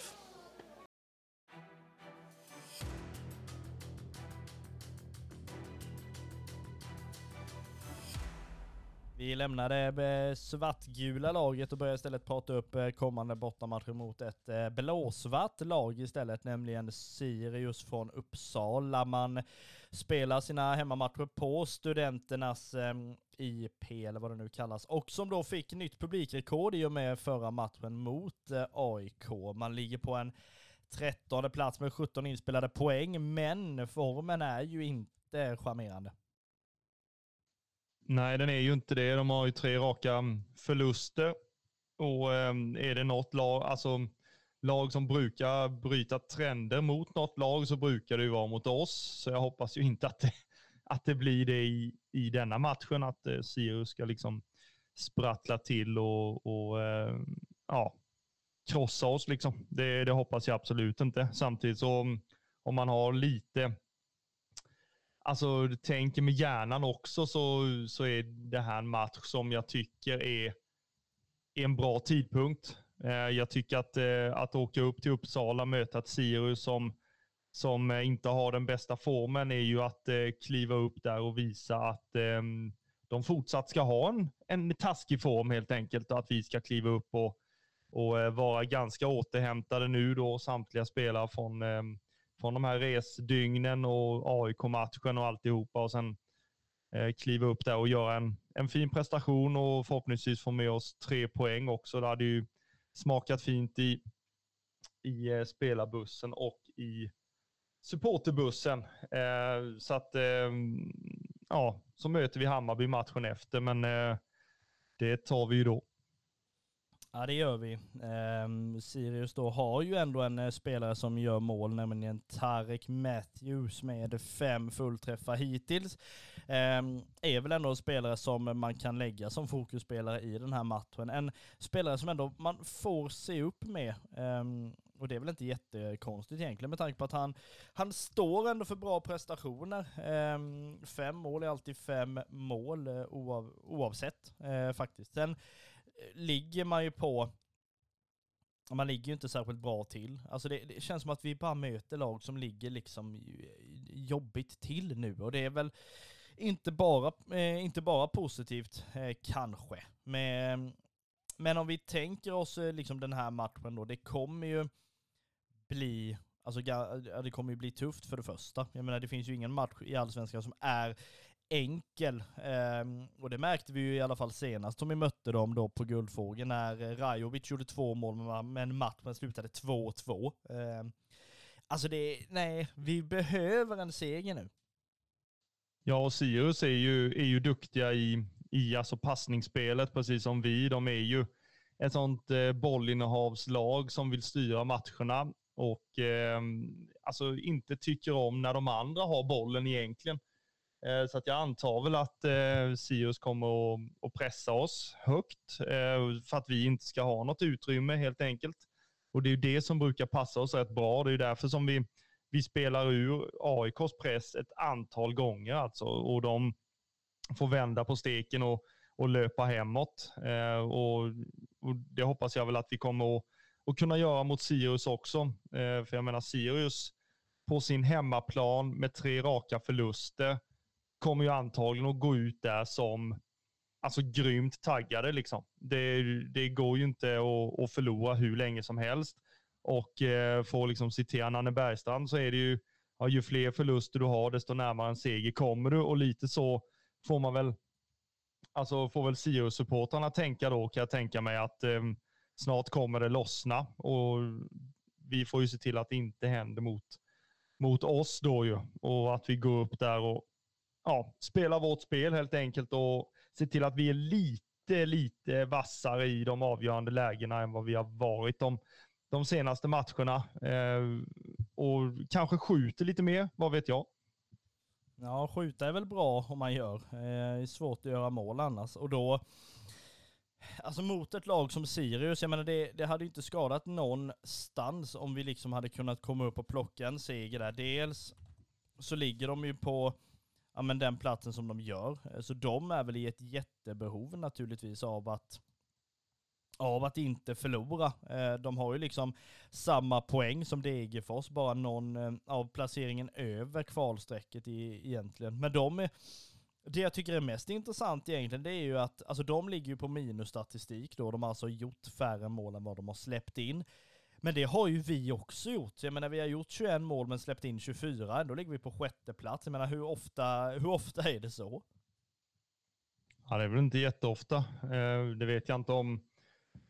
S1: Vi lämnar det eh, svartgula laget och börjar istället prata upp kommande bortamatcher mot ett blåsvart lag istället, nämligen Sirius från Uppsala. Man spelar sina hemmamatcher på Studenternas eh, IP, eller vad det nu kallas, och som då fick nytt publikrekord i och med förra matchen mot eh, AIK. Man ligger på en trettonde plats med 17 inspelade poäng, men formen är ju inte charmerande.
S3: Nej, den är ju inte det. De har ju tre raka mm, förluster. Och eh, är det något lag, alltså lag som brukar bryta trender mot något lag så brukar det ju vara mot oss. Så jag hoppas ju inte att det, [laughs] att det blir det i, i denna matchen, att eh, Sirius ska liksom sprattla till och, och eh, ja, krossa oss. Liksom. Det, det hoppas jag absolut inte. Samtidigt så om, om man har lite alltså tänker med hjärnan också så, så är det här en match som jag tycker är, är en bra tidpunkt. Eh, jag tycker att, eh, att åka upp till Uppsala och möta ett Sirius som, som eh, inte har den bästa formen är ju att kliva upp där och visa att ehm, de fortsatt ska ha en, en taskig form helt enkelt och att vi ska kliva upp och, och vara ganska återhämtade nu då samtliga spelare från ehm, från de här resdygnen och AIK-matchen och alltihopa och sen kliva upp där och göra en, en fin prestation och förhoppningsvis få med oss tre poäng också. Det hade ju smakat fint i, i eh, spelarbussen och i supporterbussen. Eh, så att, eh, ja, så möter vi Hammarby matchen efter, men eh, det tar vi ju då.
S1: Ja det gör vi. Um, Sirius då har ju ändå en uh, spelare som gör mål, nämligen Tarek Matthews med fem fullträffar hittills. Um, är väl ändå en spelare som man kan lägga som fokusspelare i den här matchen. En spelare som ändå man får se upp med. Um, och det är väl inte jättekonstigt egentligen med tanke på att han, han står ändå för bra prestationer. fem mål är alltid fem mål uh, oav, oavsett uh, faktiskt. Sen ligger man ju på, man ligger ju inte särskilt bra till. Alltså det, det, känns som att vi bara möter lag som ligger liksom jobbigt till nu och det är väl inte bara, eh, inte bara positivt eh, kanske. Men, men om vi tänker oss eh, liksom den här matchen då, det kommer ju bli Alltså det kommer ju bli tufft för det första. Jag menar det finns ju ingen match i Allsvenskan som är enkel. Ehm, och det märkte vi ju i alla fall senast som vi mötte dem då på Guldfågeln när eh, Rajovic gjorde två mål men matchen slutade 2-2. Ehm, alltså det, nej, vi behöver en seger nu.
S3: Ja, och Sirius är ju, är ju duktiga i, i alltså passningsspelet, precis som vi. De är ju ett sånt eh, bollinnehavslag som vill styra matcherna och eh, alltså inte tycker om när de andra har bollen egentligen. Eh, Eh, så att jag antar väl att eh, Sirius kommer att, pressa oss högt eh, för att vi inte ska ha något utrymme helt enkelt. Och det är ju det som brukar passa oss rätt bra. Det är ju därför som vi, vi spelar ur AIKs press ett antal gånger alltså. Och de får vända på steken och, och löpa hemåt. Eh, och, och, det hoppas jag väl att vi kommer att, att kunna göra mot Sirius också. Eh, för jag menar Sirius på sin hemmaplan med tre raka förluster kommer ju antagligen att gå ut där som alltså grymt taggade. Liksom. Det, det går ju inte att, att förlora hur länge som helst. Och eh, för att liksom citera Nanne Bergstrand så är det ju, ja, ju fler förluster du har, desto närmare en seger kommer du. Och lite så får man väl, alltså får väl Sirius-supportrarna tänka då, kan jag tänka mig att eh, snart kommer det lossna. Och vi får ju se till att det inte händer mot, mot oss då ju. Och att vi går upp där och ja, spela vårt spel helt enkelt och se till att vi är lite, lite vassare i de avgörande lägena än vad vi har varit de, de senaste matcherna. Eh, och kanske skjuter lite mer, vad vet jag.
S1: Ja, skjuta är väl bra om man gör. Eh, det är svårt att göra mål annars. Och då, alltså mot ett lag som Sirius, jag menar det, det hade inte skadat någonstans om vi liksom hade kunnat komma upp och plocka en seger där. Dels så ligger de ju på ja, men den platsen som de gör. Eh, så de är väl i ett jättebehov naturligtvis av att av att inte förlora. Eh, de har ju liksom samma poäng som Degerfors, bara någon eh, av placeringen över kvalstrecket egentligen. Men de, det jag tycker är mest intressant egentligen, det är ju att alltså de ligger ju på minusstatistik då. De har alltså gjort färre mål än vad de har släppt in. Men det har ju vi också gjort. Jag menar vi har gjort 21 mål men släppt in 24. Då ligger vi på sjätte plats. Jag menar hur ofta, hur ofta är det så?
S3: Ja, det är väl inte jätteofta. Eh, det vet jag inte om.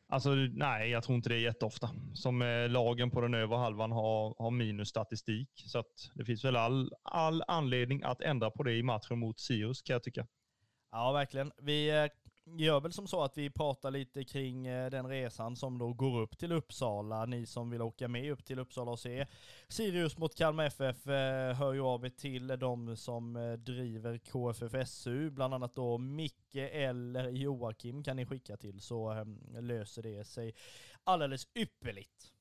S3: Alltså nej, jag tror inte det är jätteofta som eh, lagen på den övre halvan har, har minusstatistik. Så att det finns väl all, all anledning att ändra på det i matchen mot Sirius kan jag tycka.
S1: Ja, verkligen. Vi, eh, gör väl som så att vi pratar lite kring eh, den resan som då går upp till Uppsala. Ni som vill åka med upp till Uppsala och se Sirius mot Kalmar FF eh, hör ju av er till de som eh, driver KFFSU, bland annat då Micke eller Joakim kan ni skicka till så ehm, löser det sig alldeles ypperligt.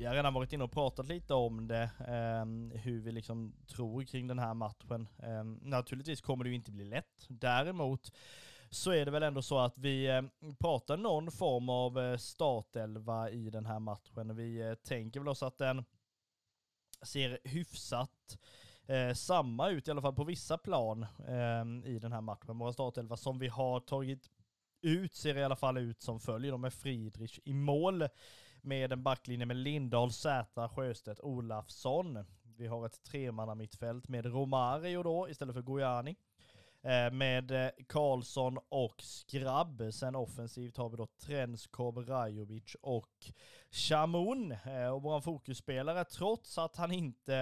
S1: Vi har redan varit inne och pratat lite om det, eh, hur vi liksom tror kring den här matchen. Eh, naturligtvis kommer det ju inte bli lätt. Däremot så är det väl ändå så att vi eh, pratar någon form av eh, startelva i den här matchen. Vi eh, tänker väl oss att den ser hyfsat eh, samma ut, i alla fall på vissa plan ehm, i den här matchen. Våra startelva som vi har tagit ut ser i alla fall ut som följer. De är Friedrich i mål med en backlinje med Lindahl, Zäta, Sjöstedt, Olafsson. Vi har ett tremanna mittfält med Romario då istället för Gojani. Eh, med eh, Karlsson och Skrabb. Sen offensivt har vi då Trenskov, Rajovic och Chamoun. Eh, och vår fokusspelare, trots att han inte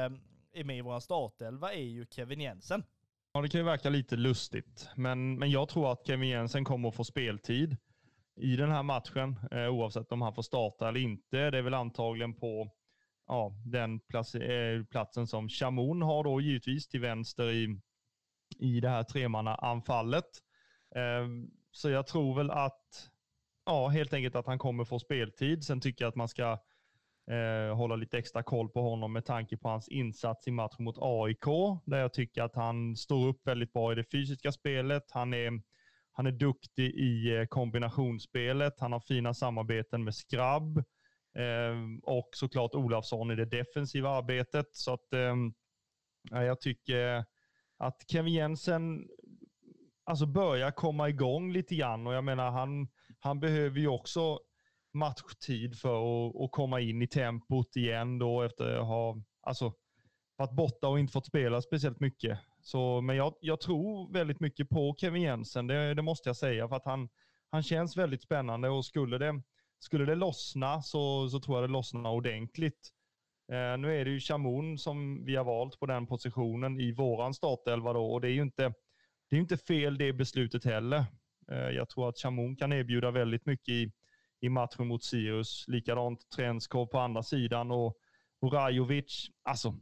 S1: är med i vår startelva, är ju Kevin Jensen.
S3: Ja, det kan ju verka lite lustigt, men, men jag tror att Kevin Jensen kommer att få speltid i den här matchen, eh, oavsett om han får starta eller inte. Det är väl antagligen på ja, den plats, eh, platsen som Chamon har då givetvis till vänster i, i det här tremanna-anfallet. Eh, så jag tror väl att, ja, helt enkelt att han kommer få speltid. Sen tycker jag att man ska eh, hålla lite extra koll på honom med tanke på hans insats i matchen mot AIK, där jag tycker att han står upp väldigt bra i det fysiska spelet. Han är han är duktig i eh, kombinationsspelet. Han har fina samarbeten med Skrabb eh, och såklart Olafsson i det defensiva arbetet. Så att eh, jag tycker att Kevin Jensen alltså börjar komma igång lite grann och jag menar han, han behöver ju också matchtid för att, att komma in i tempot igen då efter att ha alltså, varit borta och inte fått spela speciellt mycket. Så, men jag, jag tror väldigt mycket på Kevin Jensen, det, det, måste jag säga, för att han, han känns väldigt spännande och skulle det, skulle det lossna så, så tror jag det lossnar ordentligt. Eh, nu är det ju Chamon som vi har valt på den positionen i våran startelva då och det är ju inte, det är inte fel det beslutet heller. Eh, jag tror att Chamon kan erbjuda väldigt mycket i, i matchen mot Sirius. Likadant Trenskov på andra sidan och, och Rajovic. Alltså,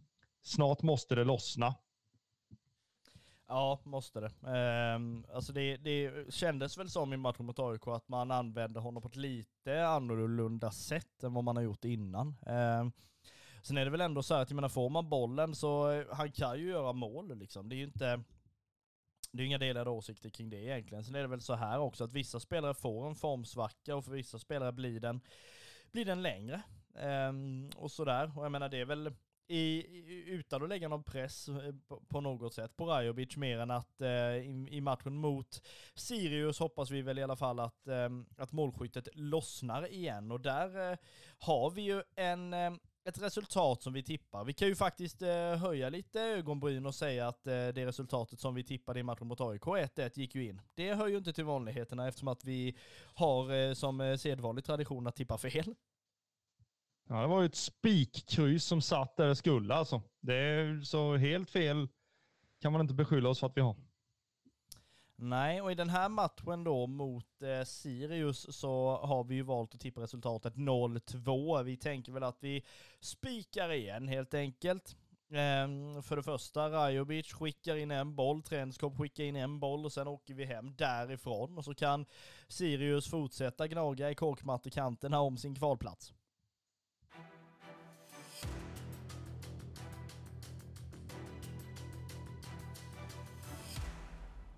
S3: snart måste det lossna.
S1: Ja, måste det. Eh, alltså det, det kändes väl som i matchen mot AIK att man använde honom på ett lite annorlunda sätt än vad man har gjort innan. Eh, sen är det väl ändå så här att, jag menar, får man bollen så, eh, han kan ju göra mål liksom. Det är ju inte, det är inga delade åsikter kring det egentligen. Sen är det väl så här också att vissa spelare får en formsvacka och för vissa spelare blir den, blir den längre. Eh, och sådär. Och jag menar det är väl, i, utan att lägga någon press eh, på, på något sätt på Rajovic mer än att eh, i, i, matchen mot Sirius hoppas vi väl i alla fall att, eh, att målskyttet lossnar igen och där eh, har vi ju en eh, ett resultat som vi tippar. Vi kan ju faktiskt eh, höja lite ögonbryn och säga att eh, det resultatet som vi tippade i matchen mot AIK 1-1 gick ju in. Det hör ju inte till vanligheterna eftersom att vi har eh, som sedvanlig tradition att tippa fel.
S3: Ja, det var ju ett spikkryss som satt där det skulle alltså. Det är så helt fel kan man inte beskylla oss för att vi har.
S1: Nej, och i den här matchen då mot eh, Sirius så har vi ju valt att tippa resultatet 0-2. Vi tänker väl att vi spikar igen helt enkelt. Eh, för det första, Rajovic skickar in en boll, Trenskop skickar in en boll och sen åker vi hem därifrån och så kan Sirius fortsätta gnaga i korkmattekanterna om sin kvalplats.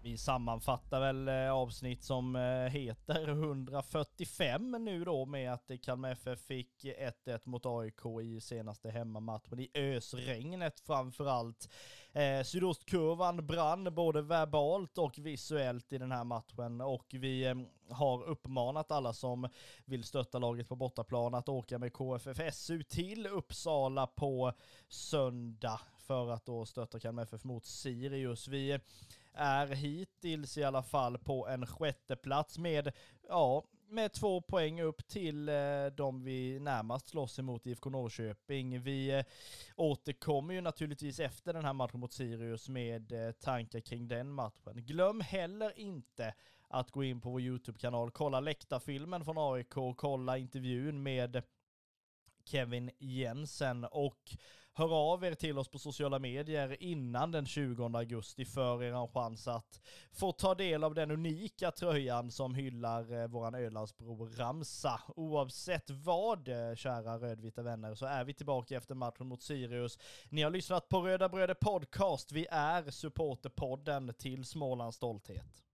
S1: Vi sammanfattar väl eh, avsnitt som eh, heter 145 nu då med att Kalmar FF fick 1-1 mot AIK i senaste hemmamatchen i ösregnet framförallt. Eh, sydostkurvan brann både verbalt och visuellt i den här matchen och vi eh, har uppmanat alla som vill stötta laget på bortaplan att åka med KFFSU till Uppsala på söndag för att då stötta Kalmar FF mot Sirius. Vi är hittills i alla fall på en sjätte plats med, ja, med två poäng upp till eh, de vi närmast slåss emot IFK Norrköping. Vi eh, återkommer ju naturligtvis efter den här matchen mot Sirius med eh, tankar kring den matchen. Glöm heller inte att gå in på vår YouTube-kanal, kolla läktarfilmen från AIK, kolla intervjun med Kevin Jensen och hör av er till oss på sociala medier innan den 20 augusti för er chans att få ta del av den unika tröjan som hyllar eh, våran Ölandsbro Ramsa. Oavsett vad, eh, kära rödvita vänner, så är vi tillbaka efter matchen mot Sirius. Ni har lyssnat på Röda Bröder Podcast. Vi är supporterpodden till Smålands stolthet.